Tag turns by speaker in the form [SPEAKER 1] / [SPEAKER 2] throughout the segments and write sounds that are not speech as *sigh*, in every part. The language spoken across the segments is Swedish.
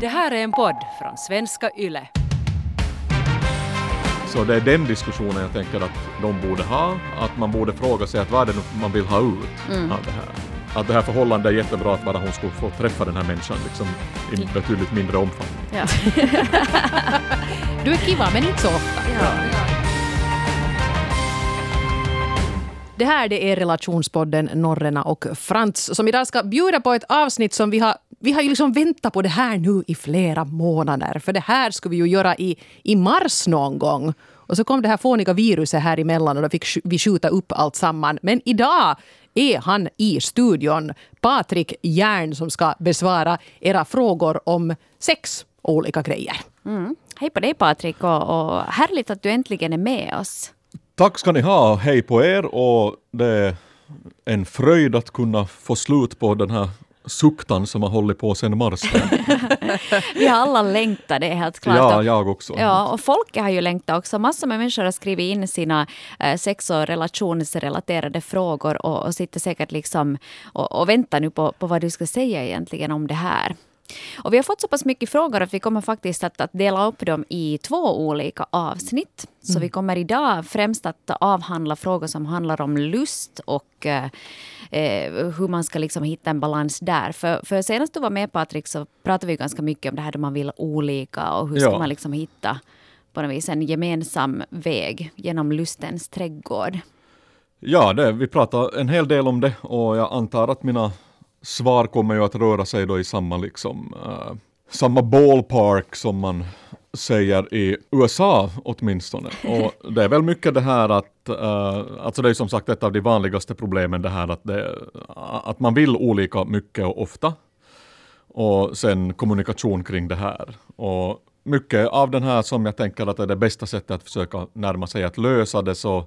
[SPEAKER 1] Det här är en podd från svenska YLE.
[SPEAKER 2] Så det är den diskussionen jag tänker att de borde ha, att man borde fråga sig att vad är det man vill ha ut av det här. Att det här förhållandet är jättebra att bara hon skulle få träffa den här människan liksom, i betydligt mindre omfattning.
[SPEAKER 3] Ja.
[SPEAKER 4] Du är kiva, men inte så ofta. Det här det är relationspodden Norrena och Frans som idag ska bjuda på ett avsnitt som vi har vi har ju liksom väntat på det här nu i flera månader. För det här skulle vi ju göra i, i mars någon gång. Och så kom det här fåniga viruset här emellan och då fick vi skjuta upp allt samman. Men idag är han i studion, Patrik Järn, som ska besvara era frågor om sex olika grejer.
[SPEAKER 3] Mm. Hej på dig Patrik och, och härligt att du äntligen är med oss.
[SPEAKER 2] Tack ska ni ha, hej på er och det är en fröjd att kunna få slut på den här suktan som har hållit på sedan mars. *laughs*
[SPEAKER 3] Vi har alla längtat, det är helt klart.
[SPEAKER 2] ja, jag också.
[SPEAKER 3] Ja, och folket har ju längtat också. Massor med människor har skrivit in sina eh, sex och relationsrelaterade frågor och, och sitter säkert liksom och, och väntar nu på, på vad du ska säga egentligen om det här. Och vi har fått så pass mycket frågor att vi kommer faktiskt att, att dela upp dem i två olika avsnitt. Så vi kommer idag främst att avhandla frågor som handlar om lust och eh, eh, hur man ska liksom hitta en balans där. För, för senast du var med Patrik så pratade vi ganska mycket om det här då man vill olika och hur ska
[SPEAKER 2] Ja.
[SPEAKER 3] man liksom hitta på något vis en gemensam väg genom lustens trädgård.
[SPEAKER 2] Ja, det, vi pratar en hel del om det och jag antar att mina svar kommer ju att röra sig då i samma liksom uh, samma ballpark som man säger i USA åtminstone. Och det är väl mycket det här att, uh, alltså det är som sagt ett av de vanligaste problemen det här att, det, att man vill olika mycket och ofta. Och sen kommunikation kring det här. Och mycket av den här som jag tänker att är det bästa sättet att försöka närma sig att lösa det så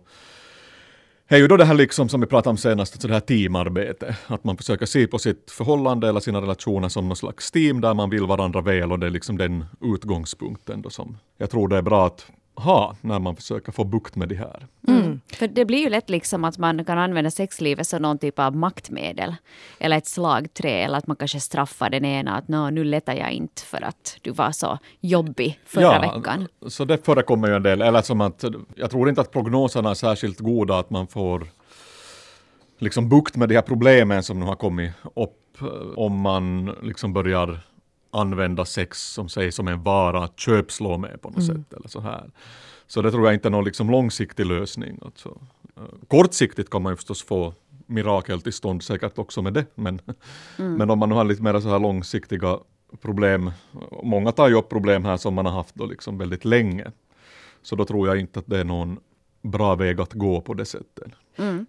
[SPEAKER 2] är ju då det här liksom som vi pratade om senast, alltså det här teamarbete. Att man försöker se på sitt förhållande eller sina relationer som någon slags team där man vill varandra väl och det är liksom den utgångspunkten då som jag tror det är bra att ha när man försöker få bukt med det här.
[SPEAKER 3] Mm. För det blir ju lätt liksom att man kan använda sexlivet som någon typ av maktmedel. Eller ett slagträ. Eller att man kanske straffar den ena att nu letar jag inte för att du var så jobbig förra veckan.
[SPEAKER 2] Så det förekommer ju en del. Eller som att, jag tror inte att prognoserna är särskilt goda att man får liksom bukt med de här problemen som nu har kommit upp om man liksom börjar använda sex som sägs som en vara att köpslå med på något sätt eller så här. Så det tror jag inte är någon liksom långsiktig lösning. Alltså. Eh, Kortsiktigt kan man ju förstås få mirakel till stånd säkert också med det. Men, *laughs* men om man nu har lite mer så här långsiktiga problem. Många tar ju upp problem här som man har haft då liksom väldigt länge. Så då tror jag inte att det är någon bra väg att gå på det sättet.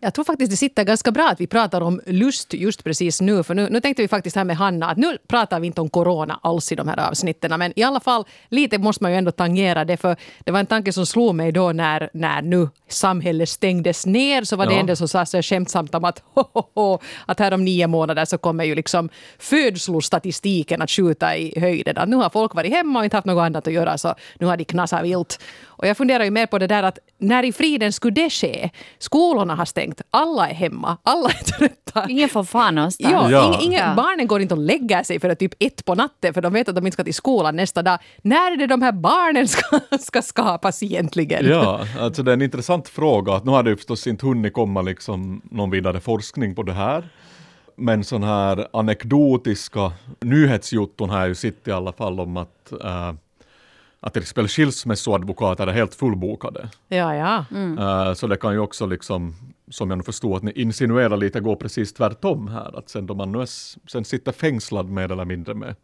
[SPEAKER 4] Jag tror faktiskt det sitter ganska bra att vi pratar om lust just precis nu. För nu, nu tänkte vi faktiskt här med Hanna att nu pratar vi inte om corona alls i de här avsnitten. Men i alla fall lite måste man ju ändå tangera det. För det var en tanke som slog mig då när, när nu samhället stängdes ner. Så var det
[SPEAKER 2] Ja.
[SPEAKER 4] en del som sa så skämtsamt om att, *laughs* ho, ho, ho, att här om nio månader så kommer ju liksom födslostatistiken att skjuta i höjden. Att nu har folk varit hemma och inte haft något annat att göra så nu har de knasat vilt. Och jag funderar ju mer på det där att när i friden skulle det ske? Skolorna har stängt, alla är hemma, alla är trötta.
[SPEAKER 3] Ingen får fan någonstans.
[SPEAKER 4] Ja,
[SPEAKER 2] Ja.
[SPEAKER 4] Inga,
[SPEAKER 3] Ja.
[SPEAKER 4] Barnen går inte och lägger sig för att typ ett på natten för de vet att de inte ska till skolan nästa dag. När är det de här barnen ska, *laughs* ska skapas egentligen?
[SPEAKER 2] Ja, alltså det är en intressant fråga. Att nu har det förstås inte hunnit komma liksom någon vidare forskning på det här. Men sån här anekdotiska nyhetsjutton har jag ju sett i alla fall om att, äh, att till exempel skilsmässoadvokater är helt fullbokade.
[SPEAKER 4] Ja, ja.
[SPEAKER 2] Äh, så det kan ju också liksom, som jag nu förstår att ni insinuerar lite, gå precis tvärtom här. Att sen då man nu är, sen sitter fängslad mer eller mindre med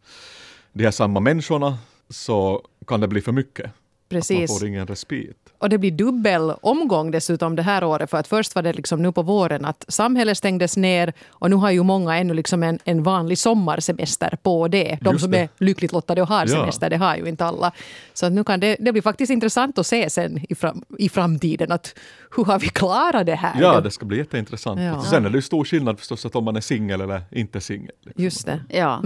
[SPEAKER 2] de här samma människorna så kan det bli för mycket. Att man
[SPEAKER 4] Precis.
[SPEAKER 2] får ingen respit.
[SPEAKER 4] Och det blir dubbel omgång dessutom det här året. För att först var det liksom nu på våren att samhället stängdes ner och nu har ju många ännu liksom en, en vanlig sommarsemester på det. De
[SPEAKER 2] Just
[SPEAKER 4] som
[SPEAKER 2] det.
[SPEAKER 4] är lyckligt lottade och har
[SPEAKER 2] Ja.
[SPEAKER 4] semester, det har ju inte alla. Så att nu kan det, det blir faktiskt intressant att se sen i, fram, i framtiden att hur har vi klarat det här?
[SPEAKER 2] Ja, det ska bli jätteintressant.
[SPEAKER 4] Ja.
[SPEAKER 2] Sen är det ju stor skillnad förstås att om man är singel eller inte singel. liksom.
[SPEAKER 4] Just det.
[SPEAKER 3] Ja.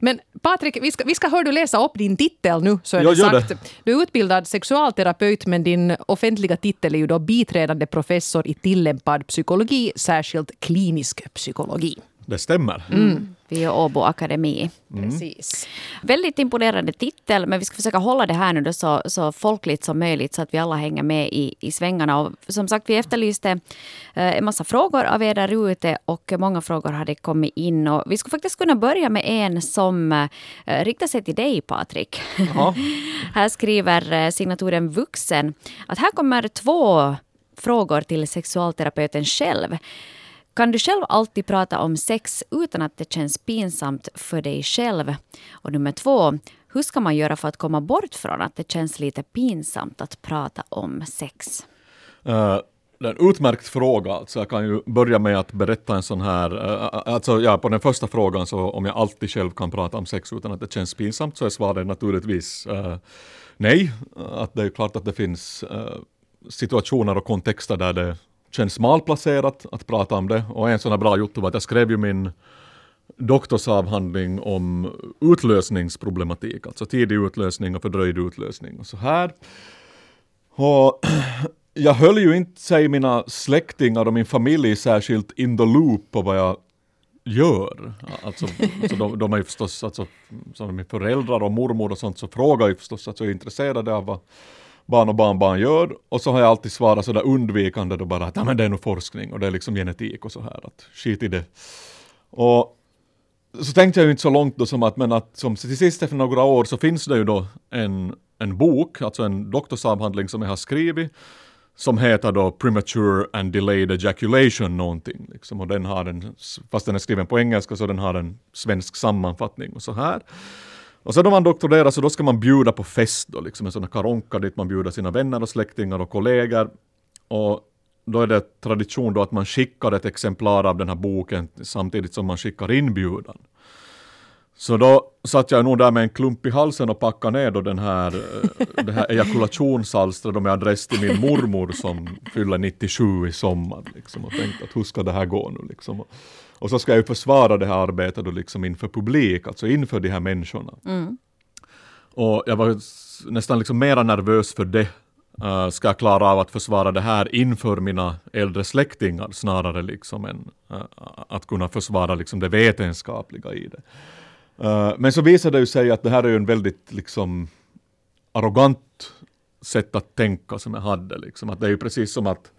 [SPEAKER 4] Men Patrik, vi ska, vi ska hör du läsa upp din titel nu. Så är det
[SPEAKER 2] gör
[SPEAKER 4] sagt.
[SPEAKER 2] det.
[SPEAKER 4] Du är utbildad sexualterapeut men din offentliga titel är ju då biträdande professor i tillämpad psykologi, särskilt klinisk psykologi.
[SPEAKER 2] Det stämmer.
[SPEAKER 3] vid Åbo Akademi.
[SPEAKER 4] Precis.
[SPEAKER 3] Väldigt imponerande titel, men vi ska försöka hålla det här nu då så, så folkligt som möjligt så att vi alla hänger med i, i svängarna. Och som sagt, vi efterlyste eh, en massa frågor av er där ute och många frågor hade kommit in. Och vi skulle faktiskt kunna börja med en som eh, riktar sig till dig, Patrik.
[SPEAKER 2] Ja. *laughs*
[SPEAKER 3] här skriver eh, signaturen Vuxen att här kommer två frågor till sexualterapeuten själv. Kan du själv alltid prata om sex utan att det känns pinsamt för dig själv? Och nummer två, hur ska man göra för att komma bort från att det känns lite pinsamt att prata om sex?
[SPEAKER 2] Uh. det är en utmärkt fråga. Alltså jag kan ju börja med att berätta en sån här, eh, eh, alltså ja, på den första frågan så om jag alltid själv kan prata om sex utan att det känns pinsamt så är svaret naturligtvis uh, nej. Att det är klart att det finns uh, situationer och kontexter där det känns malplacerat att prata om det. Och en sån här bra jotto var att jag skrev ju min doktorsavhandling om utlösningsproblematik, alltså tidig utlösning och fördröjd utlösning och så här. Och *clears throat* jag höll ju inte, säg mina släktingar och min familj särskilt in the loop på vad jag gör. Alltså, *laughs* alltså de, de är ju förstås, alltså, som min föräldrar och mormor och sånt, så frågar ju förstås, alltså är intresserade av vad barn och barnbarn gör. Och så har jag alltid svarat sådär undvikande då bara att ja, men det är nog forskning och det är liksom genetik och så här, att skit i det. Och så tänkte jag ju inte så långt då som att, men att som till sist efter några år så finns det ju då en, en bok, alltså en doktorsavhandling som jag har skrivit, som heter då Premature and Delayed Ejaculation någonting. Liksom, och den har en, fast den är skriven på engelska så den har en svensk sammanfattning och så här. Och sen då man doktorerar så då ska man bjuda på fest då, liksom en sån här karonka dit man bjuder sina vänner och släktingar och kollegor. Och då är det tradition då att man skickar ett exemplar av den här boken samtidigt som man skickar inbjudan. Så då satt jag nog där med en klump i halsen och packade ner då den här, eh, det här ejakulationsalstret med adress till min mormor som fyller 97 i sommar. Liksom, och tänkte att hur ska det här gå nu liksom. Och, och så ska jag ju försvara det här arbetet då liksom inför publik, alltså inför de här människorna. Och jag var nästan liksom mera nervös för det. Uh, ska jag klara av att försvara det här inför mina äldre släktingar snarare liksom än uh, att kunna försvara liksom det vetenskapliga i det. Uh, men så visade det ju sig att det här är en väldigt liksom arrogant sätt att tänka som jag hade. Liksom. Att det är ju precis som att,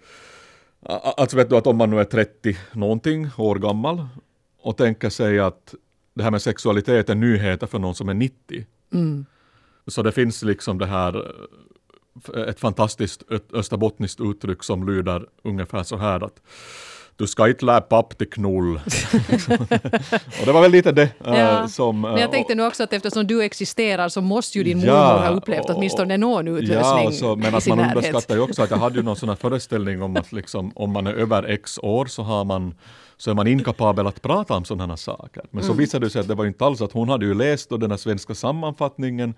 [SPEAKER 2] alltså vet du att om man nu är 30 någonting år gammal och tänker sig att det här med sexualitet är nyheter för någon som är 90. Så det finns liksom det här, eh, ett fantastiskt österbottniskt uttryck som lyder ungefär så här att du ska inte lära papp till knull. *laughs* och det var väl lite det eh,
[SPEAKER 4] Ja.
[SPEAKER 2] som... eh,
[SPEAKER 4] Men jag tänkte nu också att eftersom du existerar så måste ju din
[SPEAKER 2] Ja,
[SPEAKER 4] mormor ha upplevt
[SPEAKER 2] och-
[SPEAKER 4] åtminstone någon utlösning
[SPEAKER 2] Ja, och så, men att man
[SPEAKER 4] närhet.
[SPEAKER 2] underskattar ju också att jag hade ju någon sån här föreställning om att liksom, om man är över x år så har man så är man inkapabel att prata om sådana saker. Men
[SPEAKER 4] Mm.
[SPEAKER 2] så visade det sig att det var inte alls att hon hade ju läst då den här svenska sammanfattningen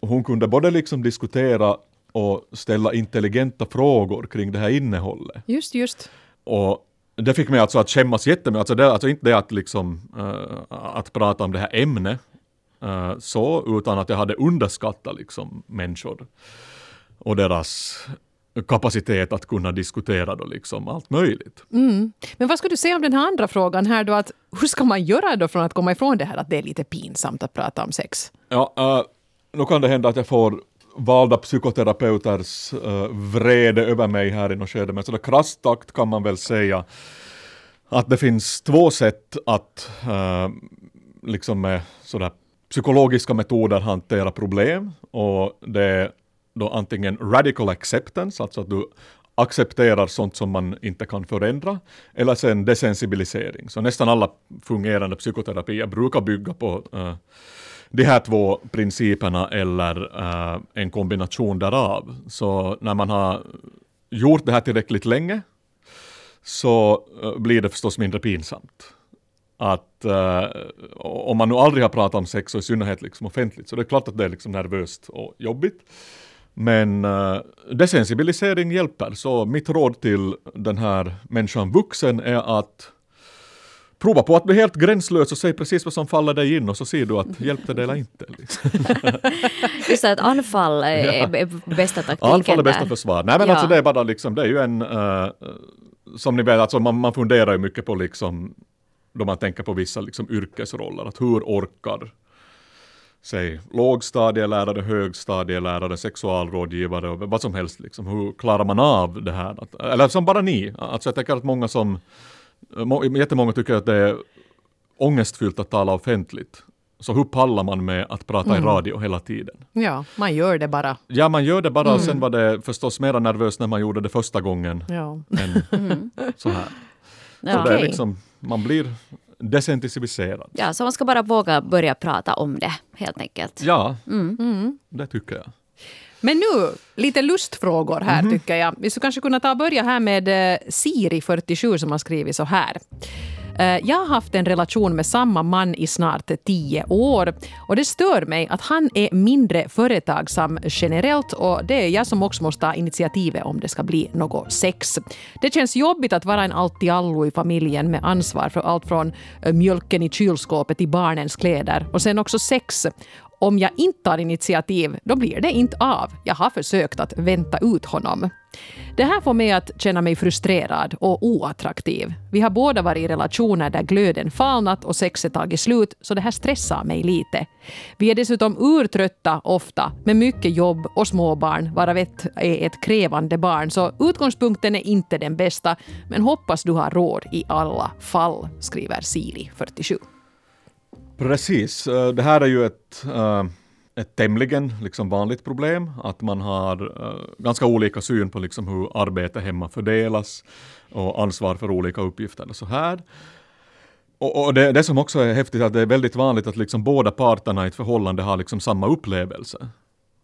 [SPEAKER 2] och hon kunde både liksom diskutera och ställa intelligenta frågor kring det här innehållet.
[SPEAKER 4] Just, just.
[SPEAKER 2] Och det fick mig alltså att skämmas jättemycket. Alltså, det, alltså inte det att, liksom, eh, att prata om det här ämnet eh, så, utan att jag hade underskattat liksom, människor och deras kapacitet att kunna diskutera då liksom allt möjligt.
[SPEAKER 4] Men vad ska du säga om den här andra frågan här då? Att hur ska man göra då från att komma ifrån det här att det är lite pinsamt att prata om sex?
[SPEAKER 2] Ja, uh, nu kan det hända att jag får valda psykoterapeuters uh, vrede över mig här i något skede, men sådär krasst takt kan man väl säga att det finns två sätt att uh, liksom med sådär psykologiska metoder hantera problem och det är då antingen radical acceptance, alltså att du accepterar sånt som man inte kan förändra, eller sen desensibilisering. Så nästan alla fungerande psykoterapier brukar bygga på uh, de här två principerna eller eh, en kombination därav. Så när man har gjort det här tillräckligt länge så eh, blir det förstås mindre pinsamt. Att eh, om man nu aldrig har pratat om sex och i synnerhet liksom offentligt så det är klart att det är liksom nervöst och jobbigt. Men uh, desensibilisering hjälper, så mitt råd till den här människan vuxen är att prova på att bli helt gränslös och säg precis vad som faller dig in och så ser du att hjälpte det eller inte. Liksom. *laughs*
[SPEAKER 3] Just det, att anfall är, är bästa taktiken
[SPEAKER 2] Anfall är bästa
[SPEAKER 3] där.
[SPEAKER 2] försvar. Nej men
[SPEAKER 3] Ja.
[SPEAKER 2] alltså det är bara liksom, det är ju en, eh, som ni vet, alltså man, man funderar ju mycket på liksom då man tänker på vissa liksom yrkesroller. Att hur orkar säg lågstadielärare, högstadielärare, sexualrådgivare och vad som helst. Liksom. Hur klarar man av det här? Eller som bara ni. Alltså jag tänker att många som, jättemånga tycker att det är ångestfyllt att tala offentligt. Så hur pallar man med att prata
[SPEAKER 4] Mm.
[SPEAKER 2] i radio hela tiden?
[SPEAKER 4] Ja, man gör det bara.
[SPEAKER 2] Ja, man gör det bara och
[SPEAKER 4] Mm.
[SPEAKER 2] sen var det förstås mera nervöst när man gjorde det första gången
[SPEAKER 4] Ja.
[SPEAKER 2] än *laughs* så här. *laughs* Så
[SPEAKER 3] Ja.
[SPEAKER 2] det är
[SPEAKER 4] Okej.
[SPEAKER 2] liksom, man blir desensitiviserad.
[SPEAKER 3] ja, så man ska bara våga börja prata om det helt enkelt.
[SPEAKER 2] Ja,
[SPEAKER 4] Mm.
[SPEAKER 2] det tycker jag.
[SPEAKER 4] Men nu, lite lustfrågor här
[SPEAKER 2] Mhm.
[SPEAKER 4] tycker jag. Vi skulle kanske kunna ta och börja här med eh, Siri47 som har skrivit så här. Eh, Jag har haft en relation med samma man i snart tio år och det stör mig att han är mindre företagsam generellt och det är jag som också måste ta initiativet om det ska bli något sex. Det känns jobbigt att vara en allt-i-allo i familjen med ansvar för allt från eh, mjölken i kylskåpet till barnens kläder och sen också sex. Om jag inte tar initiativ, då blir det inte av. Jag har försökt att vänta ut honom. Det här får mig att känna mig frustrerad och oattraktiv. Vi har båda varit i relationer där glöden falnat och sexet tagit slut, så det här stressar mig lite. Vi är dessutom urtrötta ofta, med mycket jobb och småbarn, varav ett är ett krävande barn, så utgångspunkten är inte den bästa, men hoppas du har råd i alla fall, skriver Siri, 47.
[SPEAKER 2] Precis, eh, det här är ju ett, eh, ett tämligen liksom vanligt problem, att man har eh, ganska olika syn på liksom hur arbete hemma fördelas och ansvar för olika uppgifter och så här. Och, och det, det som också är häftigt är att det är väldigt vanligt att liksom båda parterna i ett förhållande har liksom samma upplevelse.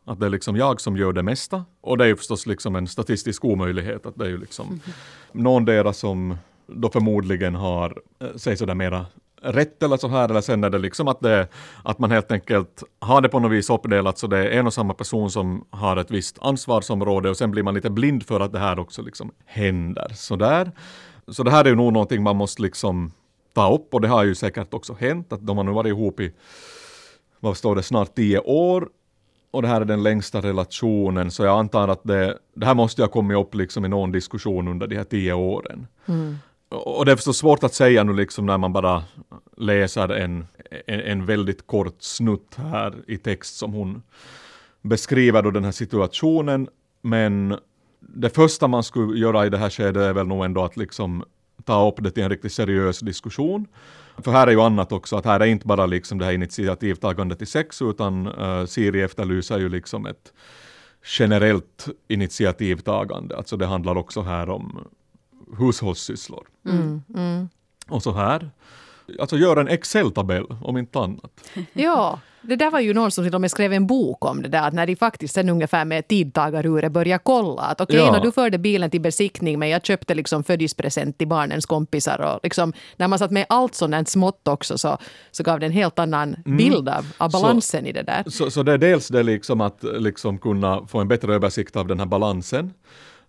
[SPEAKER 2] Att det är liksom jag som gör det mesta. Och det är ju förstås liksom en statistisk omöjlighet. Att det är ju liksom någon deras som då förmodligen har, säg sådär mera rätt eller så här, eller sen är det liksom att, det, att man helt enkelt har det på något vis uppdelat så det är en och samma person som har ett visst ansvarsområde och sen blir man lite blind för att det här också liksom händer. Så, där. så det här är ju nog någonting man måste liksom ta upp och det har ju säkert också hänt att de har nu varit ihop i, vad står det, snart tio år och det här är den längsta relationen, så jag antar att det, det här måste ha kommit upp liksom i någon diskussion under de här tio åren. Mm. Och det är förstås svårt att säga nu liksom när man bara läser en, en, en väldigt kort snutt här i text som hon beskriver då den här situationen. Men det första man skulle göra i det här skedet är väl nog ändå att liksom ta upp det till en riktigt seriös diskussion. För här är ju annat också, att här är inte bara liksom det här initiativtagandet till sex, utan uh, Siri efterlyser ju liksom ett generellt initiativtagande. Alltså det handlar också här om hushållssysslor. Och så här. Alltså gör en Excel-tabell om inte annat. *laughs*
[SPEAKER 4] Ja, det där var ju någon som till och med skrev en bok om det där, att när de faktiskt sen ungefär med tidtagaruret började kolla att okej,
[SPEAKER 2] Ja.
[SPEAKER 4] när du förde bilen till besiktning, men jag köpte liksom födelsedagspresent till barnens kompisar och liksom, när man satt med allt sånt smått också så, så gav det en helt annan bild av, av balansen i det där.
[SPEAKER 2] Så, så det är dels det liksom att liksom kunna få en bättre översikt av den här balansen.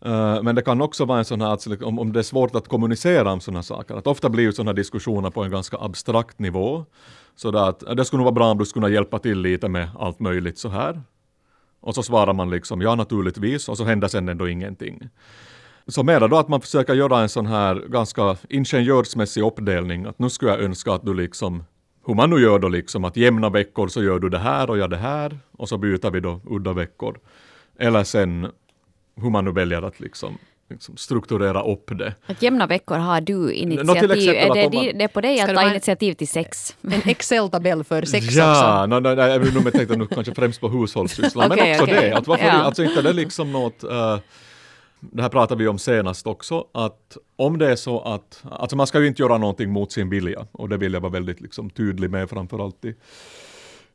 [SPEAKER 2] Uh, men det kan också vara en sån här, alltså, om, om det är svårt att kommunicera om sådana saker, att ofta blir ju sådana diskussioner på en ganska abstrakt nivå. Så att, eh, det skulle nog vara bra om du skulle kunna hjälpa till lite med allt möjligt så här. Och så svarar man liksom ja naturligtvis och så händer sen ändå ingenting. Så mera då att man försöker göra en sån här ganska ingenjörsmässig uppdelning, att nu skulle jag önska att du liksom hur man nu gör då liksom, att jämna veckor så gör du det här och jag det här och så byter vi då udda veckor. Eller sen hur man nu väljer att liksom, liksom strukturera upp det.
[SPEAKER 3] Att jämna veckor har du initiativ.
[SPEAKER 2] exempel
[SPEAKER 3] Är
[SPEAKER 2] att
[SPEAKER 3] det,
[SPEAKER 2] man-
[SPEAKER 3] det är på dig att ta initiativ till sex. *laughs*
[SPEAKER 4] En Excel-tabell för sex också.
[SPEAKER 2] Ja, no, no, nej, jag tänkte nu kanske främst på hushållssysslan, men *laughs*
[SPEAKER 3] Okej,
[SPEAKER 2] också
[SPEAKER 3] okej.
[SPEAKER 2] det. Att varför,
[SPEAKER 3] Ja.
[SPEAKER 2] Alltså inte det liksom något, eh, det här pratade vi om senast också, att om det är så att, alltså man ska ju inte göra någonting mot sin vilja, och det vill jag vara väldigt liksom tydlig med framförallt i,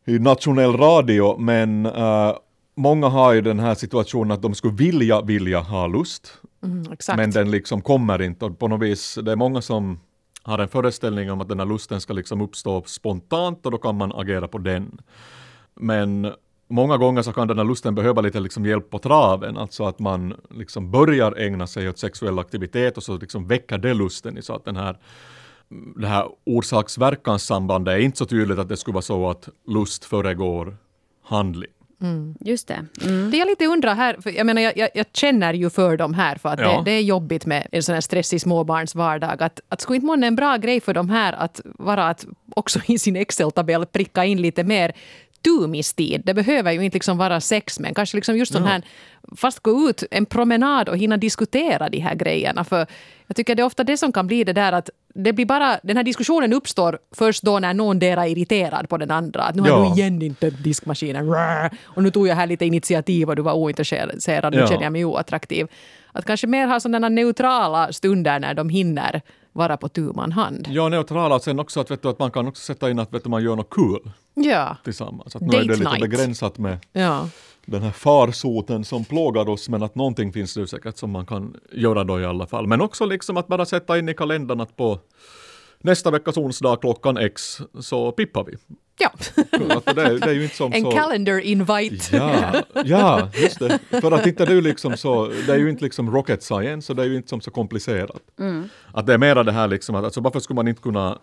[SPEAKER 2] i nationell radio, men eh, många har ju den här situationen att de skulle vilja, vilja ha lust,
[SPEAKER 4] Mm,
[SPEAKER 2] men den liksom kommer inte. Och på något vis, det är många som har en föreställning om att den här lusten ska liksom uppstå spontant och då kan man agera på den. Men många gånger så kan den här lusten behöva lite liksom hjälp på traven, alltså att man liksom börjar ägna sig åt sexuell aktivitet och så liksom väcker det lusten så att den här det här orsaksverkanssambandet är inte så tydligt att det skulle vara så att lust föregår handling.
[SPEAKER 3] Just det. Mm.
[SPEAKER 4] Det jag lite undrar här, för jag menar jag, jag, jag känner ju för dem här för att
[SPEAKER 2] Ja.
[SPEAKER 4] det, det är jobbigt med en sån här stressig småbarnsvardag. Att, att skulle inte månne en bra grej för dem här att vara att också i sin Excel-tabell pricka in lite mer tumistid. Det behöver ju inte liksom vara sex men kanske liksom just sån här, fast gå ut en promenad och hinna diskutera de här grejerna. För jag tycker det är ofta det som kan bli det där att det blir bara, den här diskussionen uppstår först då när någon där är irriterad på den andra. Att nu har
[SPEAKER 2] Ja.
[SPEAKER 4] du igen inte diskmaskinen. Och nu tog jag här lite initiativ och du var ointresserad. Nu
[SPEAKER 2] Ja.
[SPEAKER 4] känner jag mig oattraktiv. Att kanske mer ha sådana neutrala stunder när de hinner vara på tu man hand.
[SPEAKER 2] Ja, neutrala och sen också att, vet du, att man kan också sätta in att vet du, man gör något kul
[SPEAKER 4] Ja.
[SPEAKER 2] tillsammans. Att nu är det
[SPEAKER 4] Date
[SPEAKER 2] lite
[SPEAKER 4] night.
[SPEAKER 2] begränsat med
[SPEAKER 4] ja.
[SPEAKER 2] Den här farsoten som plågar oss men att någonting finns det säkert som man kan göra då i alla fall. Men också liksom att bara sätta in i kalendern att på nästa veckas onsdag klockan X så pippar vi.
[SPEAKER 4] ja.
[SPEAKER 2] Det, är- det är ju inte som *laughs*
[SPEAKER 4] En
[SPEAKER 2] så...
[SPEAKER 4] calendar invite.
[SPEAKER 2] Ja, ja, just det. För att inte det liksom så, det är ju inte liksom rocket science och det är ju inte som så komplicerat. Att det är mera det här liksom att alltså varför skulle man inte kunna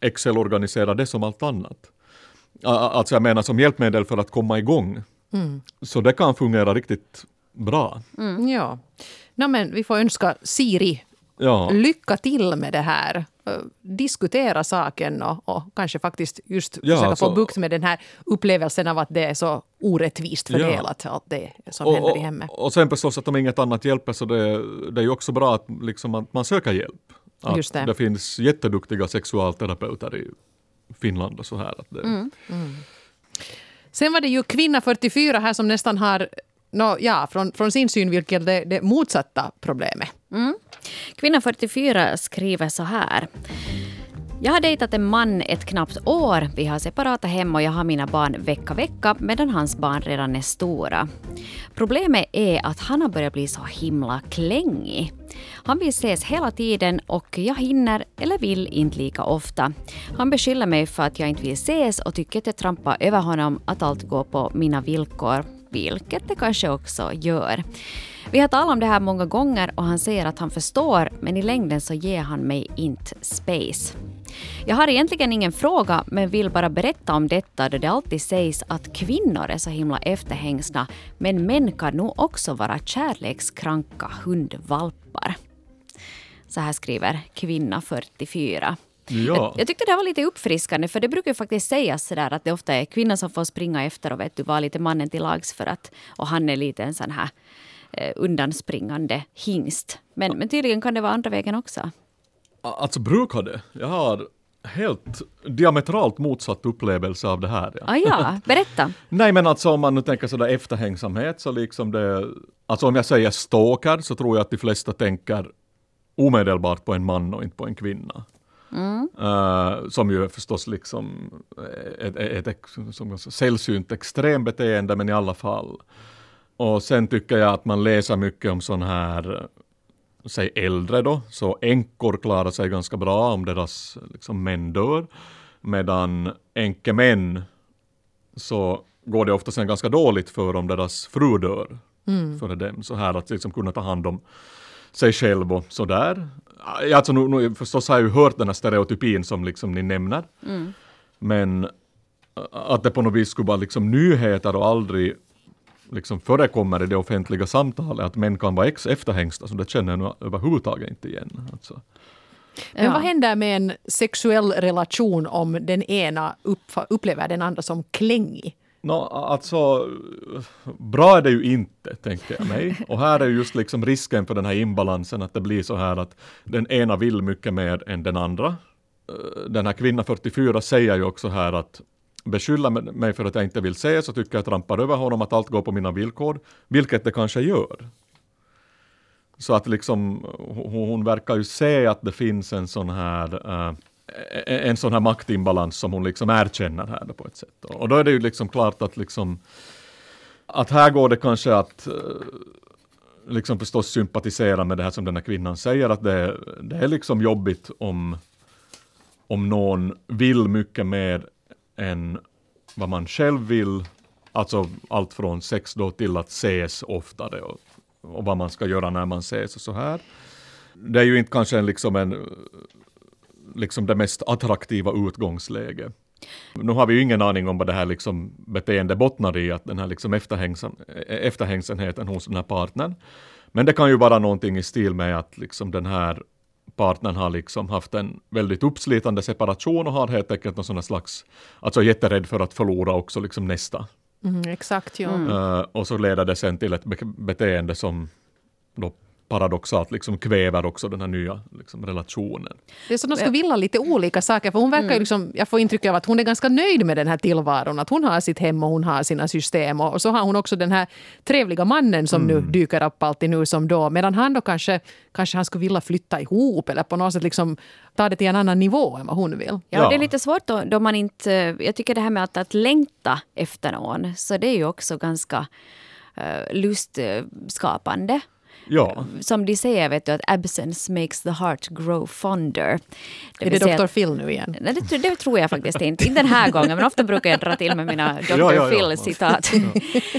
[SPEAKER 2] Excel-organisera det som allt annat? Alltså jag menar som hjälpmedel för att komma igång. Så det kan fungera riktigt bra.
[SPEAKER 4] ja. No, men vi får önska Siri
[SPEAKER 2] Ja,
[SPEAKER 4] lycka till med det här. Eh, Diskutera saken och, och kanske faktiskt just
[SPEAKER 2] Ja,
[SPEAKER 4] försöka
[SPEAKER 2] alltså-
[SPEAKER 4] få bukt med den här upplevelsen av att det är så orättvist
[SPEAKER 2] Ja.
[SPEAKER 4] fördelat, allt det som
[SPEAKER 2] och,
[SPEAKER 4] händer i hemmet.
[SPEAKER 2] och, och sen förstås att om inget annat hjälper så det, det är ju också bra att, liksom, att man söker hjälp. Att
[SPEAKER 4] Just det.
[SPEAKER 2] det finns jätteduktiga sexualterapeuter i Finland och så här. Att det,
[SPEAKER 4] Mm. Sen var det ju kvinna 44 här som nästan har, no, ja, från, från sin synvinkel det, det motsatta problemet. Mm.
[SPEAKER 3] Kvinna 44 skriver så här. Jag har dejtat en man ett knappt år. Vi har separata hem och jag har mina barn vecka vecka medan hans barn redan är stora. Problemet är att han har börjat bli så himla klängig. Han vill ses hela tiden och jag hinner eller vill inte lika ofta. Han beskyller mig för att jag inte vill ses och tycker att jag trampar över honom att allt går på mina villkor, vilket det kanske också gör. Vi har talat om det här många gånger och han säger att han förstår men i längden så ger han mig inte space. Jag har egentligen ingen fråga men vill bara berätta om detta då det alltid sägs att kvinnor är så himla efterhängsna men män kan nog också vara kärlekskranka hundvalpar. Så här skriver kvinna 44.
[SPEAKER 2] Ja.
[SPEAKER 3] Jag, jag tyckte det var lite uppfriskande för det brukar ju faktiskt sägas sådär att det ofta är kvinnan som får springa efter och vet du vara lite mannen till lags för att och han är lite en sån här eh, undanspringande hingst. Men, men tydligen kan det vara andra vägen också.
[SPEAKER 2] Alltså brukar det? Jag har helt diametralt motsatt upplevelse av det här. Ja.
[SPEAKER 3] Ah, ja, *laughs* berätta.
[SPEAKER 2] Nej men alltså om man nu tänker sådär efterhängsamhet så liksom det, alltså om jag säger stalker så tror jag att de flesta tänker omedelbart på en man och inte på en kvinna. Eh, som ju är förstås liksom ett, ett, ett som sällsynt extrembeteende men i alla fall. Och sen tycker jag att man läser mycket om sån här säg äldre då, så änkor klarar sig ganska bra om deras liksom, män dör. Medan änkemän så går det ofta sen ganska dåligt för om deras fru dör. För dem. Så här att liksom kunna ta hand om sig själv och sådär. Alltså, nu, nu, förstås har jag ju hört den här stereotypin som liksom ni nämner. Men ä, att det på något vis skulle vara liksom nyheter och aldrig liksom förekommer i det offentliga samtalet att män kan vara ex efterhängsta, så det känner jag nu överhuvudtaget inte igen. Alltså.
[SPEAKER 4] Men
[SPEAKER 3] Ja.
[SPEAKER 4] vad händer med en sexuell relation om den ena upplever den andra som klängig?
[SPEAKER 2] Nå, alltså, bra är det ju inte, tänker jag mig. Och här är just liksom risken för den här imbalansen, att det blir så här att den ena vill mycket mer än den andra. Eh, Den här kvinna 44 säger ju också här att beskylla mig för att jag inte vill se så tycker jag trampar över honom att allt går på mina villkor, vilket det kanske gör. Så att liksom hon, hon verkar ju se att det finns en sån här uh, en sån här maktimbalans som hon liksom erkänner här på ett sätt. Och då är det ju liksom klart att liksom att här går det kanske att eh, liksom förstås sympatisera med det här som den här kvinnan säger att det, det är liksom jobbigt om om någon vill mycket mer än vad man själv vill. Alltså allt från sex då till att ses oftare och, och vad man ska göra när man ses och så här. Det är ju inte kanske en, liksom en liksom det mest attraktiva utgångsläget. Nu har vi ju ingen aning om vad det här liksom beteende bottnar i, att den här liksom efterhängsen, efterhängsenheten hos den här partnern. Men det kan ju vara någonting i stil med att liksom den här partnern har liksom haft en väldigt uppslitande separation och har helt enkelt någon sån slags, alltså jätterädd för att förlora också liksom nästa.
[SPEAKER 4] Mm, exakt, ja.
[SPEAKER 2] Uh, och så leder det sen till ett be beteende som då paradoxalt liksom kväver också den här nya liksom, relationen.
[SPEAKER 4] Det är som de skulle vilja lite olika saker. För hon verkar mm. liksom, jag får intrycket av att hon är ganska nöjd med den här tillvaron. Att hon har sitt hem och hon har sina system. Och, och så har hon också den här trevliga mannen som mm. nu dyker upp alltid nu som då. Medan han då kanske, kanske han skulle vilja flytta ihop eller på något sätt liksom ta det till en annan nivå än vad hon vill. Ja,
[SPEAKER 3] ja. det är lite svårt då, då man inte... Jag tycker det här med att, att längta efter någon, så det är ju också ganska uh, lustskapande.
[SPEAKER 2] Ja.
[SPEAKER 3] Som de säger, vet du, att absence makes the heart grow fonder.
[SPEAKER 4] Det är det Dr. Phil nu igen?
[SPEAKER 3] Nej, det, det, tror jag faktiskt inte. Inte den här gången, men ofta brukar jag dra till med mina Dr. Ja, ja, Phil-citat.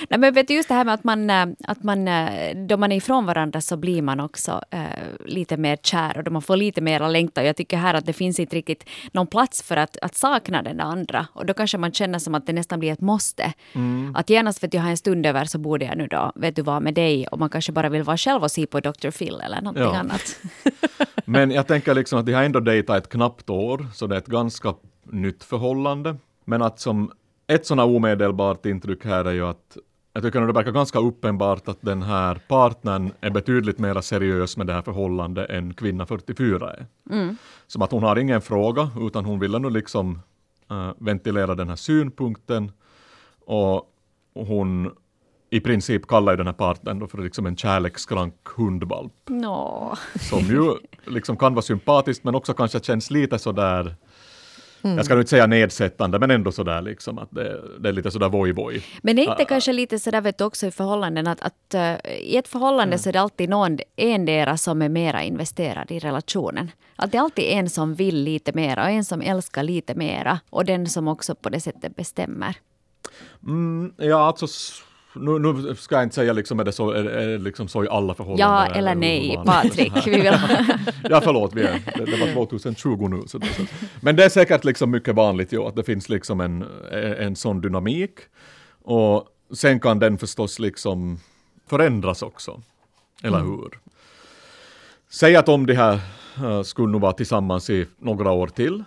[SPEAKER 3] Nej, men vet du, just det här med att man, eh, att man, eh, då man är ifrån varandra så blir man också äh, lite mer kär och då man får lite mer längtan. Jag tycker här att det finns inte riktigt någon plats för att, att sakna den andra. Och då kanske man känner som att det nästan blir ett måste. Mm. Att genast vet jag har en stund över så borde jag nu då, vet du vad, med dig och man kanske bara vill vara själv själv och se på Dr. Phil eller någonting ja. annat. *laughs*
[SPEAKER 2] Men jag tänker liksom att de har ändå dejtat ett knappt år, så det är ett ganska nytt förhållande. Men att som ett sådant omedelbart intryck här är ju att jag tycker att det verkar ganska uppenbart att den här partnern är betydligt mer seriös med det här förhållandet än kvinna 44 är. Mm. Som att hon har ingen fråga, utan hon ville nu liksom uh, ventilera den här synpunkten. Och hon i princip kallar ju den här partnern för liksom en kärlekskrank hundvalp.
[SPEAKER 3] No.
[SPEAKER 2] Som ju liksom kan vara sympatiskt men också kanske känns lite sådär Mm. Jag ska nu inte säga nedsättande, men ändå sådär liksom att det, det är lite sådär voj-voj.
[SPEAKER 3] Men är inte uh, kanske lite sådär vet du också i förhållanden att, att uh, i ett förhållande mm. så är det alltid någon endera som är mera investerad i relationen. Att det är alltid en som vill lite mera och en som älskar lite mera och den som också på det sättet bestämmer.
[SPEAKER 2] Mm, ja, alltså nu, nu, ska jag inte säga liksom, är det så, är, är liksom så i alla förhållanden?
[SPEAKER 3] Ja eller nej, Patrik. *laughs* Vi vill... *laughs*
[SPEAKER 2] ja, förlåt, vi är, det, det var 2020 nu. Så så. Men det är säkert liksom mycket vanligt ju, att det finns liksom en, en sån dynamik. Och sen kan den förstås liksom förändras också. Eller mm. hur? Säg att om de här uh, skulle nu vara tillsammans i några år till.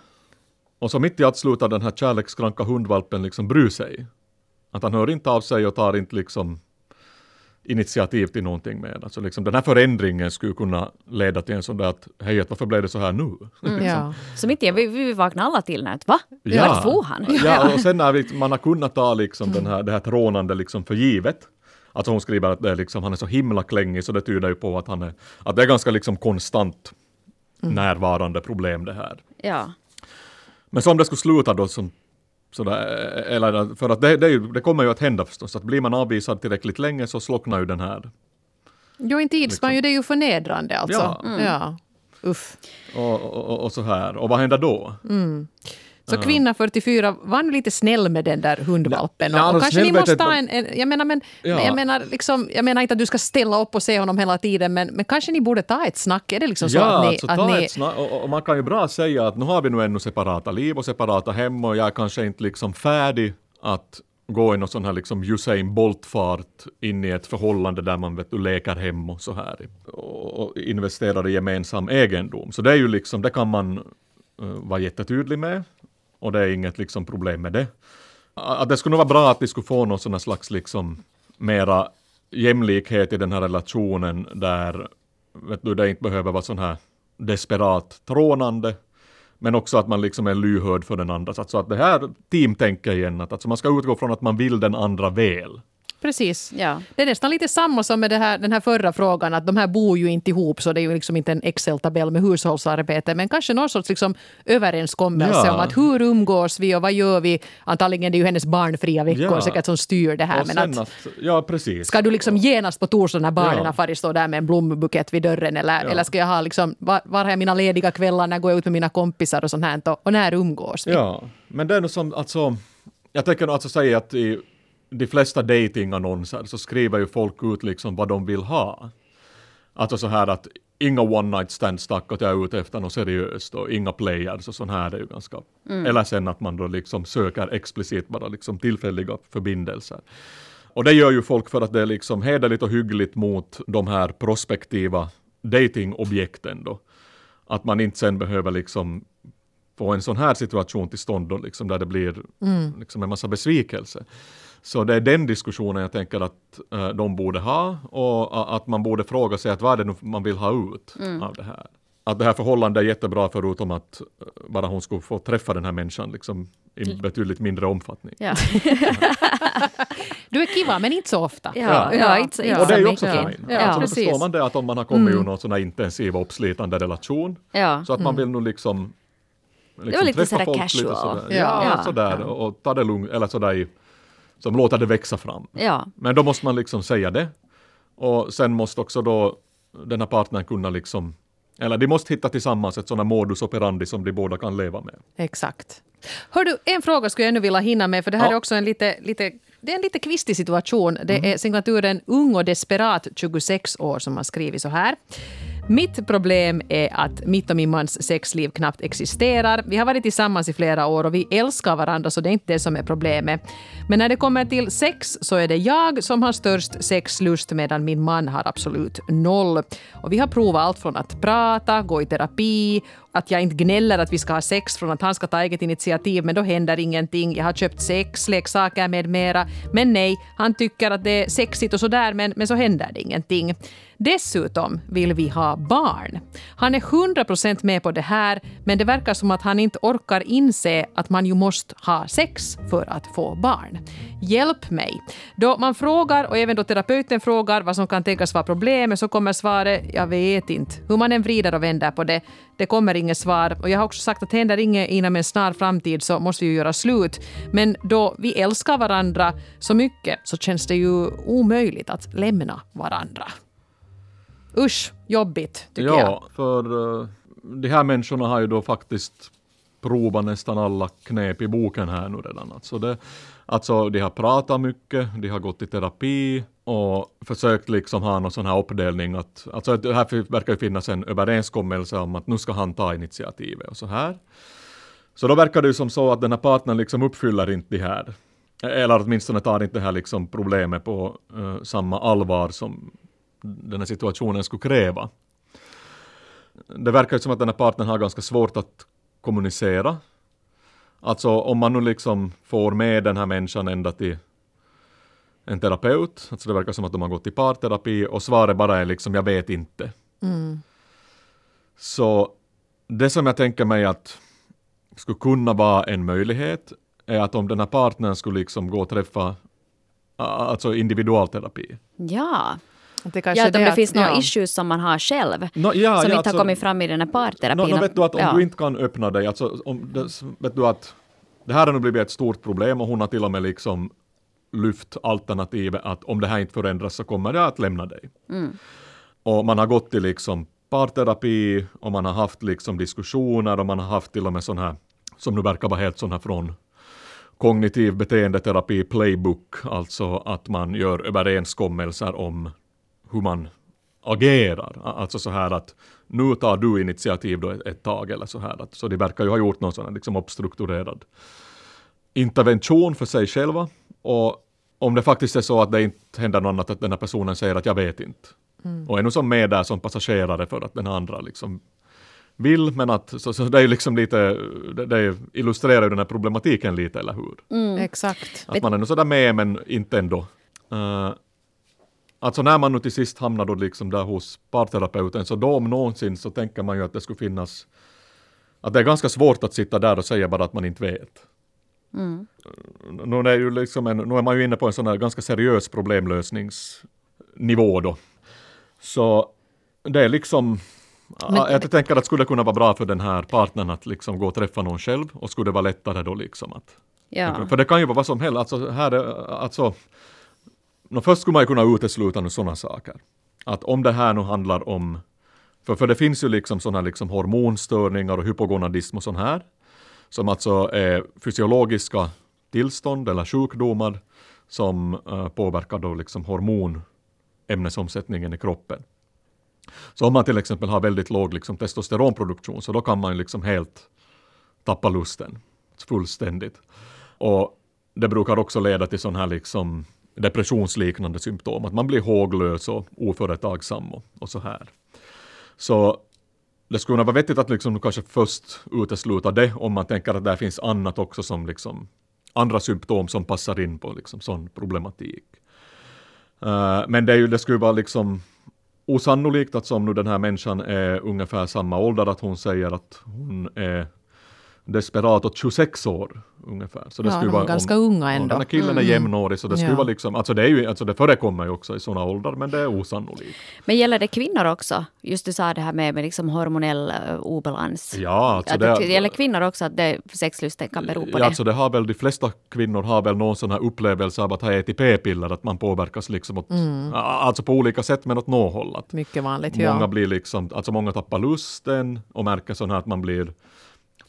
[SPEAKER 2] Och så mitt i allt slutar den här kärlekskranka hundvalpen liksom bry sig. Att han hör inte av sig och tar inte liksom initiativ till någonting med. Alltså liksom den här förändringen skulle kunna leda till en sån där att hej, varför blev det så här nu? Mm, *laughs*
[SPEAKER 3] liksom. ja. Så mitt i vi, vi vaknar alla till när va? Ja. Vart for han?
[SPEAKER 2] Ja, och sen när vi, man har kunnat ta liksom den här, det här trånande liksom för givet. Alltså hon skriver att det är liksom, han är så himla klängig så det tyder ju på att han är, att det är ganska liksom konstant mm. närvarande problem det här.
[SPEAKER 3] Ja.
[SPEAKER 2] Men så om det skulle sluta då som Sådär, eller, för att det, det, det, kommer ju att hända förstås, att blir man avvisad tillräckligt länge så slocknar ju den här.
[SPEAKER 4] Jo, en tidsspann liksom. det är ju förnedrande alltså. Ja. Mm. ja. Uff.
[SPEAKER 2] Och, och, och, så här, och vad händer då?
[SPEAKER 4] Mm. Så kvinna 44 var nu lite snäll med den där hundvalpen. Ja, och, och kanske ni måste ta en, en, jag menar, men, ja. jag, menar liksom, jag menar inte att du ska ställa upp och se honom hela tiden, men, men kanske ni borde ta ett snack. Är det liksom så
[SPEAKER 2] ja,
[SPEAKER 4] att ni...
[SPEAKER 2] Alltså,
[SPEAKER 4] att
[SPEAKER 2] ta
[SPEAKER 4] ni...
[SPEAKER 2] ett snack. Och, och, man kan ju bra säga att nu har vi nu ännu separata liv och separata hem och jag är kanske inte liksom färdig att gå i någon sån här liksom Usain Bolt-fart in i ett förhållande där man vet du leker hem och så här och investerar i gemensam egendom. Så det är ju liksom, det kan man uh, vara jättetydlig med och det är inget liksom problem med det. Att det skulle nog vara bra att vi skulle få någon sån slags liksom mera jämlikhet i den här relationen där vet du, det inte behöver vara sån här desperat trånande men också att man liksom är lyhörd för den andra. Så att det här teamtänker igen, att alltså man ska utgå från att man vill den andra väl.
[SPEAKER 4] Precis. Ja. Det är nästan lite samma som med här, den här förra frågan, att de här bor ju inte ihop, så det är ju liksom inte en Excel-tabell med hushållsarbete, men kanske någon sorts liksom överenskommelse ja. om att hur umgås vi och vad gör vi? Antagligen det är ju hennes barnfria veckor ja. säkert som styr det här.
[SPEAKER 2] men att, att, ja, precis.
[SPEAKER 4] Ska du liksom genast på torsdag när barnen ja. har stå där med en blombukett vid dörren, eller, ja. eller ska jag ha liksom, var, var har jag mina lediga kvällar, när går jag ut med mina kompisar och sånt här, och, och när umgås vi?
[SPEAKER 2] Ja, men det är nog som, alltså, jag tänker nog alltså säga att i de flesta datingannonser så skriver ju folk ut liksom vad de vill ha. Alltså så här att inga one night stands tack att jag är ute efter något seriöst och inga players och sånt här är ju ganska, eller sen att man då liksom söker explicit bara liksom tillfälliga förbindelser. Och det gör ju folk för att det är liksom hederligt och hyggligt mot de här prospektiva datingobjekten då. Att man inte sen behöver liksom få en sån här situation till stånd då, liksom, där det blir liksom, en massa besvikelse. Så det är den diskussionen jag tänker att eh, de borde ha och att man borde fråga sig att vad är det nu man vill ha ut av det här. Att det här förhållandet är jättebra förutom att eh, bara hon skulle få träffa den här människan liksom, i betydligt mindre omfattning.
[SPEAKER 3] Ja, *laughs*
[SPEAKER 4] Du är kiva, men inte så ofta.
[SPEAKER 3] ja, ja, inte, inte
[SPEAKER 2] Och det är ju också fine.
[SPEAKER 4] Ja,
[SPEAKER 2] alltså, då förstår man det att om man har kommit ur någon sån här intensiv och uppslitande relation
[SPEAKER 3] Ja.
[SPEAKER 2] så att man vill nog liksom, liksom
[SPEAKER 3] var lite
[SPEAKER 2] träffa folk
[SPEAKER 3] casual.
[SPEAKER 2] sådär,
[SPEAKER 4] Ja.
[SPEAKER 2] sådär och, och ta det lugnt, eller sådär i, som låter det växa fram.
[SPEAKER 3] Ja,
[SPEAKER 2] Men då måste man liksom säga det. Och sen måste också då den här partnern kunna liksom, eller de måste hitta tillsammans ett sådant modus operandi som de båda kan leva med.
[SPEAKER 4] Exakt. Hör du, en fråga skulle jag ännu vilja hinna med, för det här
[SPEAKER 2] Ja.
[SPEAKER 4] är också en lite, lite det är en lite kvistig situation. Det
[SPEAKER 2] Mm.
[SPEAKER 4] är signaturen Ung och desperat, 26 år, som har skrivit så här. Mitt problem är att mitt och min mans sexliv knappt existerar. Vi har varit tillsammans i flera år och vi älskar varandra så det är inte det som är problemet. Men när det kommer till sex så är det jag som har störst sexlust medan min man har absolut noll. Och vi har provat allt från att prata, gå i terapi, att jag inte gnäller att vi ska ha sex från att han ska ta eget initiativ men då händer ingenting. Jag har köpt sex, leksaker med mera. Men nej, han tycker att det är sexigt och sådär men, men så händer det ingenting. Dessutom vill vi ha barn. Han är 100% med på det här men det verkar som att han inte orkar inse att man ju måste ha sex för att få barn. Hjälp mig. Då man frågar och även då terapeuten frågar vad som kan tänkas vara problemet så kommer svaret jag vet inte. Hur man än vrider och vänder på det, det kommer inget svar. Och jag har också sagt att händer inget inom en snar framtid så måste vi ju göra slut. Men då vi älskar varandra så mycket så känns det ju omöjligt att lämna varandra. Usch, jobbigt tycker
[SPEAKER 2] ja,
[SPEAKER 4] jag.
[SPEAKER 2] för eh, de här människorna har ju då faktiskt provat nästan alla knep i boken här nu redan. Alltså, det, alltså de har pratat mycket, de har gått i terapi och försökt liksom ha någon sån här uppdelning att, alltså det här verkar ju finnas en överenskommelse om att nu ska han ta initiativet och så här. Så då verkar det ju som så att den här partnern liksom uppfyller inte det här. Eller åtminstone tar inte det här liksom problemet på uh, samma allvar som den här situationen skulle kräva. Det verkar ju som att den här partnern har ganska svårt att kommunicera. Alltså om man nu liksom får med den här människan ända till en terapeut, alltså det verkar som att de har gått i parterapi och svaret bara är liksom jag vet inte. Så det som jag tänker mig att skulle kunna vara en möjlighet är att om den här partnern skulle liksom gå och träffa alltså individualterapi.
[SPEAKER 3] ja.
[SPEAKER 4] Att det
[SPEAKER 3] ja att om det
[SPEAKER 4] att-
[SPEAKER 3] finns några
[SPEAKER 4] ja.
[SPEAKER 3] issues som man har själv.
[SPEAKER 2] Nå, ja,
[SPEAKER 3] som
[SPEAKER 2] ja,
[SPEAKER 3] inte
[SPEAKER 2] alltså-
[SPEAKER 3] har kommit fram i den här parterapin.
[SPEAKER 2] Nå, nå, vet du att om
[SPEAKER 3] ja.
[SPEAKER 2] du inte kan öppna dig, alltså om det, vet du att det här har nu blivit ett stort problem och hon har till och med liksom lyft alternativet att om det här inte förändras så kommer jag att lämna dig. Och man har gått till liksom parterapi och man har haft liksom diskussioner och man har haft till och med sån här, som nu verkar vara helt sån här från kognitiv beteendeterapi playbook, alltså att man gör överenskommelser om hur man agerar. Alltså så här att nu tar du initiativ då ett, ett tag eller så här. Att, så de verkar ju ha gjort någon sån här liksom uppstrukturerad intervention för sig själva. Och om det faktiskt är så att det inte händer något annat, att den här personen säger att jag vet inte. Och är nu som med där som passagerare för att den andra liksom vill, men att så, så det är ju liksom lite, det, det illustrerar ju den här problematiken lite, eller hur?
[SPEAKER 4] Exakt.
[SPEAKER 2] Att man är nog sådär med men inte ändå. Uh, alltså när man nu till sist hamnar då liksom där hos parterapeuten så då om någonsin så tänker man ju att det skulle finnas att det är ganska svårt att sitta där och säga bara att man inte vet. Mm. Nu, är ju liksom en, nu är man ju inne på en sån här ganska seriös problemlösningsnivå då. Så det är liksom
[SPEAKER 4] Men-
[SPEAKER 2] jag tänker att skulle det kunna vara bra för den här partnern att liksom gå och träffa någon själv och skulle det vara lättare då liksom att
[SPEAKER 3] ja.
[SPEAKER 2] för det kan ju vara vad som helst. Alltså, här är, alltså, nå, först skulle man ju kunna utesluta nu sådana saker. Att om det här nu handlar om, för, för det finns ju liksom sådana liksom hormonstörningar och hypogonadism och sånt här, som alltså är fysiologiska tillstånd eller sjukdomar som eh, påverkar då liksom hormonämnesomsättningen i kroppen. Så om man till exempel har väldigt låg liksom, testosteronproduktion så då kan man liksom helt tappa lusten fullständigt. Och det brukar också leda till sån här liksom depressionsliknande symptom, att man blir håglös och oföretagsam och, och så här. Så det skulle vara vettigt att liksom kanske först utesluta det om man tänker att det finns annat också som liksom andra symptom som passar in på liksom sån problematik. Uh, men det, är ju, det skulle vara liksom osannolikt att som nu den här människan är ungefär samma ålder att hon säger att hon är desperat åt 26 år ungefär.
[SPEAKER 4] Så det ja, skulle vara ganska om, unga ändå.
[SPEAKER 2] Den här killen är mm. jämnårig så det skulle ja. vara liksom, alltså det, är ju, alltså det förekommer ju också i sådana åldrar men det är osannolikt.
[SPEAKER 3] Men gäller det kvinnor också? Just du sa det här med, med liksom hormonell uh, obalans.
[SPEAKER 2] Ja, alltså
[SPEAKER 3] det, det gäller kvinnor också att det, sexlusten kan bero på
[SPEAKER 2] ja,
[SPEAKER 3] det?
[SPEAKER 2] Alltså det har väl de flesta kvinnor har väl någon sån här upplevelse av att ha ätit p-piller, att man påverkas liksom åt, mm. alltså på olika sätt men åt något håll.
[SPEAKER 4] Mycket vanligt,
[SPEAKER 2] många
[SPEAKER 4] ja.
[SPEAKER 2] blir liksom, alltså många tappar lusten och märker sån här att man blir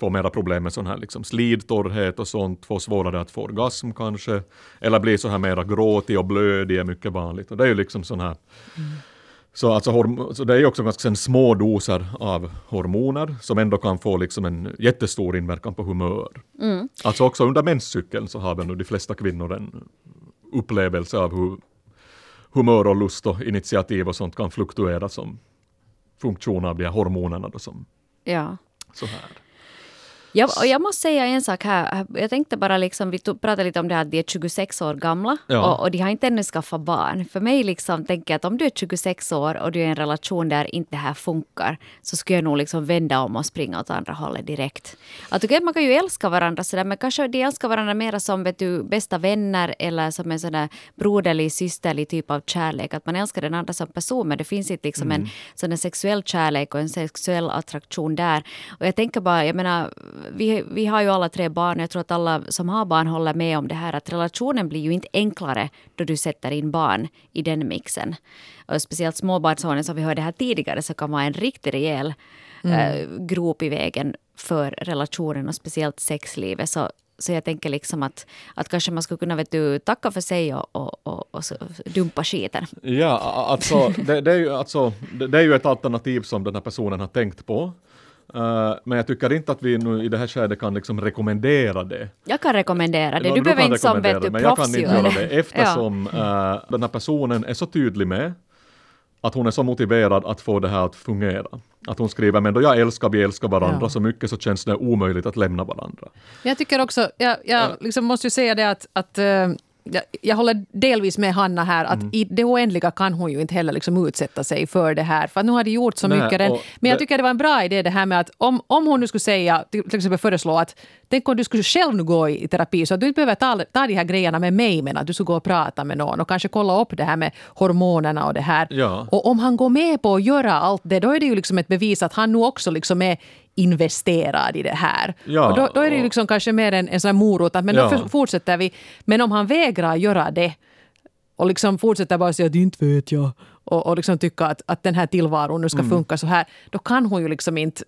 [SPEAKER 2] får mera problem med sån här liksom slidtorrhet och sånt, får svårare att få orgasm kanske, eller blir så här mera gråtig och blödig är mycket vanligt. Och det är ju liksom sån här mm. Så, alltså, så det är också ganska små doser av hormoner som ändå kan få liksom en jättestor inverkan på humör. Mm. Alltså också under menscykeln så har väl nu de flesta kvinnor en upplevelse av hur humör och lust och initiativ och sånt kan fluktuera som funktion av de här hormonerna. Då som,
[SPEAKER 3] ja.
[SPEAKER 2] så här.
[SPEAKER 3] Jag, och jag måste säga en sak här. Jag tänkte bara liksom, vi pratade lite om det här att de är 26 år gamla ja. och, och, de har inte ännu skaffat barn. För mig liksom tänker jag att om du är 26 år och du är i en relation där inte det här funkar så skulle jag nog liksom vända om och springa åt andra hållet direkt. Att okay, man kan ju älska varandra sådär men kanske de älskar varandra mera som vet du, bästa vänner eller som en sån där broderlig, systerlig typ av kärlek. Att man älskar den andra som person men det finns inte liksom mm. en sån sexuell kärlek och en sexuell attraktion där. Och jag tänker bara, jag menar vi, vi har ju alla tre barn. Jag tror att alla som har barn håller med om det här att relationen blir ju inte enklare då du sätter in barn i den mixen. Och speciellt småbarnsåren som vi hörde här tidigare så kan vara en riktigt rejäl mm. äh, grop i vägen för relationen och speciellt sexlivet. Så, så jag tänker liksom att, att kanske man skulle kunna vet du, tacka för sig och, och, och, och dumpa skiten.
[SPEAKER 2] Ja, alltså det, det, är ju, alltså det är ju ett alternativ som den här personen har tänkt på. Uh, men jag tycker inte att vi nu i det här skedet kan liksom rekommendera det.
[SPEAKER 3] Jag kan rekommendera det. Du, du behöver inte som vet du,
[SPEAKER 2] Men jag kan inte göra det eftersom *laughs* ja. uh, den här personen är så tydlig med att hon är så motiverad att få det här att fungera. Att hon skriver, men då jag älskar, vi älskar varandra ja. så mycket så känns det omöjligt att lämna varandra.
[SPEAKER 4] Jag tycker också, jag, jag liksom måste ju säga det att, att jag, jag håller delvis med Hanna här att mm. i det oändliga kan hon ju inte heller liksom utsätta sig för det här. För nu har de gjort så Nej, mycket. Men jag tycker det var en bra idé det här med att om, om hon nu skulle säga, till exempel föreslå att tänk om du skulle själv nu gå i terapi så att du inte behöver ta, ta de här grejerna med mig men att du skulle gå och prata med någon och kanske kolla upp det här med hormonerna och det här.
[SPEAKER 2] Ja.
[SPEAKER 4] Och om han går med på att göra allt det då är det ju liksom ett bevis att han nu också liksom är investerad i det här. Ja, och då, då, är det liksom kanske mer en, en sån morot att men ja. då fortsätter vi. Men om han vägrar göra det och liksom fortsätter bara säga att inte vet jag och, och liksom tycka att, att den här tillvaron nu ska mm. funka så här, då kan hon ju liksom inte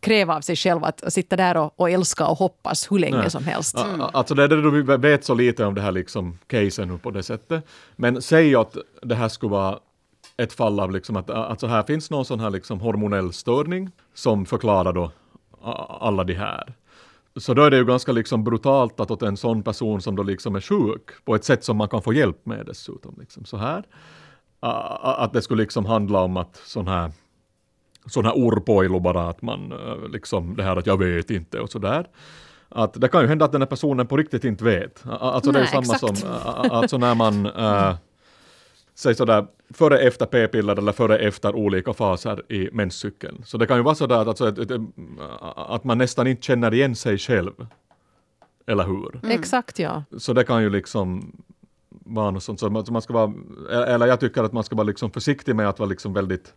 [SPEAKER 4] kräva av sig själv att sitta där och, och älska och hoppas hur länge Nej. som helst.
[SPEAKER 2] Mm. Alltså det är det du vet så lite om det här liksom casen på det sättet. Men säg att det här skulle vara ett fall av liksom att alltså här finns någon sån här liksom hormonell störning som förklarar då alla de här. Så då är det ju ganska liksom brutalt att åt en sån person som då liksom är sjuk på ett sätt som man kan få hjälp med dessutom. Liksom så här. Att det skulle liksom handla om att sån här sån här orpoilu bara att man liksom det här att jag vet inte och sådär. Att det kan ju hända att den här personen på riktigt inte vet. Alltså Nej, det är samma exakt. som alltså när man *laughs* äh, säg sådär före efter p-piller eller före efter olika faser i menscykeln. Så det kan ju vara sådär att, alltså, att, att man nästan inte känner igen sig själv. Eller hur?
[SPEAKER 4] Mm. Exakt ja.
[SPEAKER 2] Så det kan ju liksom vara något sånt. Så man ska vara, eller jag tycker att man ska vara liksom försiktig med att vara liksom väldigt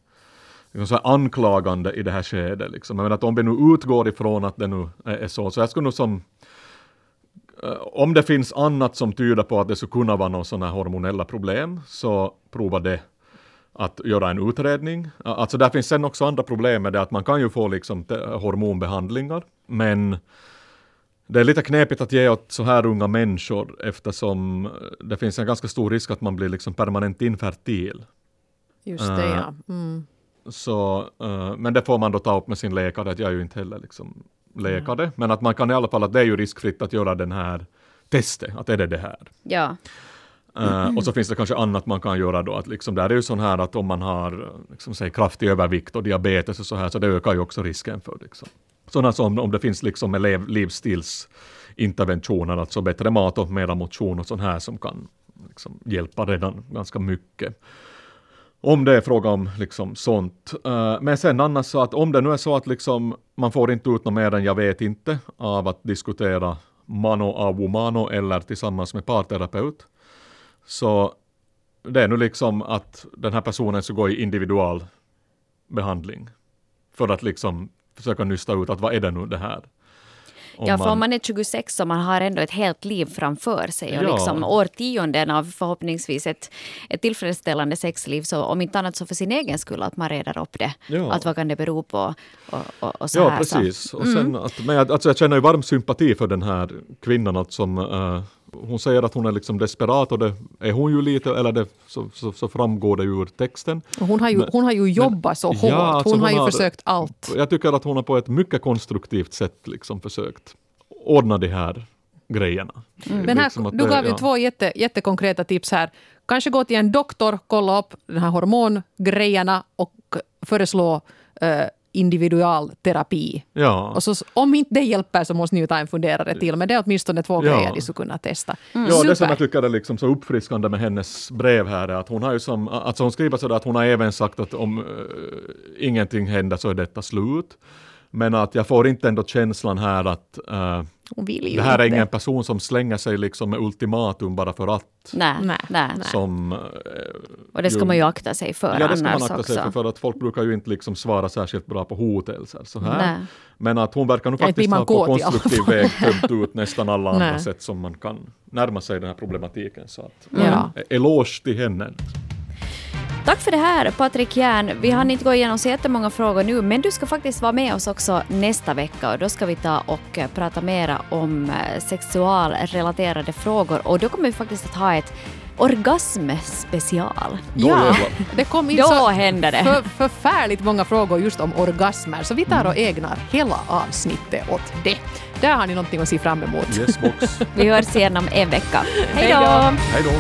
[SPEAKER 2] liksom så anklagande i det här skedet. Liksom. Menar att om vi nu utgår ifrån att det nu är så, så jag skulle nog som om det finns annat som tyder på att det skulle kunna vara några sådana hormonella problem, så prova det att göra en utredning. Alltså där finns sen också andra problem med det att man kan ju få liksom hormonbehandlingar, men det är lite knepigt att ge åt så här unga människor eftersom det finns en ganska stor risk att man blir liksom permanent infertil.
[SPEAKER 4] Just det, uh, ja. Mm.
[SPEAKER 2] Så, eh, men det får man då ta upp med sin läkare, att jag är ju inte heller liksom läkare. Men att man kan i alla fall, att det är ju riskfritt att göra den här testet, att är det det här?
[SPEAKER 3] Ja.
[SPEAKER 2] Uh, och så finns det kanske annat man kan göra då, att liksom där är ju sån här att om man har liksom, säg, kraftig övervikt och diabetes och så här, så det ökar ju också risken för liksom. Sådana som om det finns liksom livsstilsinterventioner, alltså bättre mat och mera motion och sånt här som kan liksom, hjälpa redan ganska mycket. Om det är fråga om liksom sånt. Uh, men sen annars så att om det nu är så att liksom man får inte ut något mer än jag vet inte av att diskutera mano a womano eller tillsammans med parterapeut. Så det är nu liksom att den här personen ska gå i individual behandling. För att liksom försöka nysta ut att vad är det nu det här?
[SPEAKER 3] Om ja, för om man är 26 så man har ändå ett helt liv framför sig och ja. liksom årtionden av förhoppningsvis ett, ett tillfredsställande sexliv. Så om inte annat så för sin egen skull att man reder upp det. Ja. Att vad kan det bero på och, och, och så
[SPEAKER 2] Ja,
[SPEAKER 3] här,
[SPEAKER 2] precis. Så. Och sen mm. att, men jag, alltså jag känner ju varm sympati för den här kvinnan att som uh, hon säger att hon är liksom desperat och det är hon ju lite, eller det, så, så, så framgår det ur texten.
[SPEAKER 4] hon, har ju, men, hon har ju jobbat men, så hårt, ja, alltså hon, hon, har ju har, försökt allt.
[SPEAKER 2] Jag tycker att hon har på ett mycket konstruktivt sätt liksom försökt ordna de här grejerna.
[SPEAKER 4] Mm. Men här, liksom du gav ju ja. två jätte, jättekonkreta tips här. Kanske gå till en doktor, kolla upp de här hormongrejerna och föreslå uh, individualterapi.
[SPEAKER 2] Ja.
[SPEAKER 4] Och så, om inte det hjälper så måste ni ju ta en funderare till. Men det är åtminstone två ja. grejer ni skulle kunna testa.
[SPEAKER 2] Mm. Ja, det som jag tycker är liksom så uppfriskande med hennes brev här är att hon har ju som, alltså hon skriver sådär att hon har även sagt att om uh, ingenting händer så är detta slut. Men att jag får inte ändå känslan här att uh, det här är ingen person som slänger sig liksom med ultimatum bara för att.
[SPEAKER 3] Nej, nej, nej.
[SPEAKER 2] Som, uh,
[SPEAKER 3] och det ska ju, man ju akta sig för
[SPEAKER 2] Ja, det ska man akta också. sig för, för att folk brukar ju inte liksom svara särskilt bra på hotelser. Så här. Nej. Men att hon verkar nog faktiskt ha på konstruktiv väg tömt ut nästan alla andra sätt som man kan närma sig den här problematiken. Så att, ja. eloge till henne.
[SPEAKER 3] Tack för det här Patrik Järn. Vi hann inte gå igenom så jättemånga frågor nu, men du ska faktiskt vara med oss också nästa vecka och då ska vi ta och eh, prata mera om eh, sexualrelaterade frågor och då kommer vi faktiskt att ha ett orgasmspecial.
[SPEAKER 4] Ja, *laughs* det kom in
[SPEAKER 3] då
[SPEAKER 4] så
[SPEAKER 3] händer det.
[SPEAKER 4] För, förfärligt många frågor just om orgasmer, så vi tar och ägnar hela avsnittet åt det. Där har ni någonting att se fram emot.
[SPEAKER 2] Yes, box.
[SPEAKER 3] vi hörs igen om en vecka. Hej då!
[SPEAKER 2] Hej då!